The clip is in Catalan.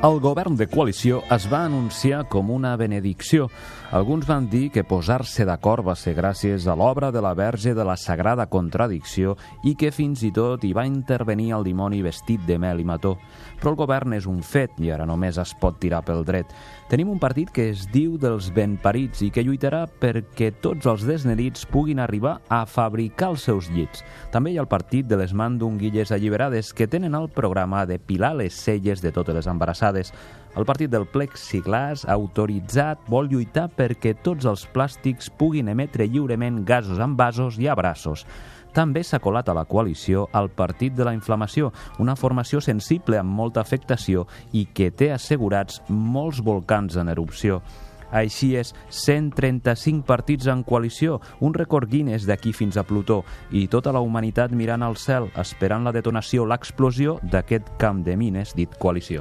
El govern de coalició es va anunciar com una benedicció. Alguns van dir que posar-se d'acord va ser gràcies a l'obra de la Verge de la Sagrada Contradicció i que fins i tot hi va intervenir el dimoni vestit de mel i mató. Però el govern és un fet i ara només es pot tirar pel dret. Tenim un partit que es diu dels benparits i que lluitarà perquè tots els desnedits puguin arribar a fabricar els seus llits. També hi ha el partit de les mandonguilles alliberades que tenen el programa de pilar les celles de totes les embarassades vegades. El partit del plexiglas autoritzat vol lluitar perquè tots els plàstics puguin emetre lliurement gasos en vasos i abraços. També s'ha colat a la coalició el Partit de la Inflamació, una formació sensible amb molta afectació i que té assegurats molts volcans en erupció. Així és, 135 partits en coalició, un record Guinness d'aquí fins a Plutó, i tota la humanitat mirant al cel, esperant la detonació, l'explosió d'aquest camp de mines dit coalició.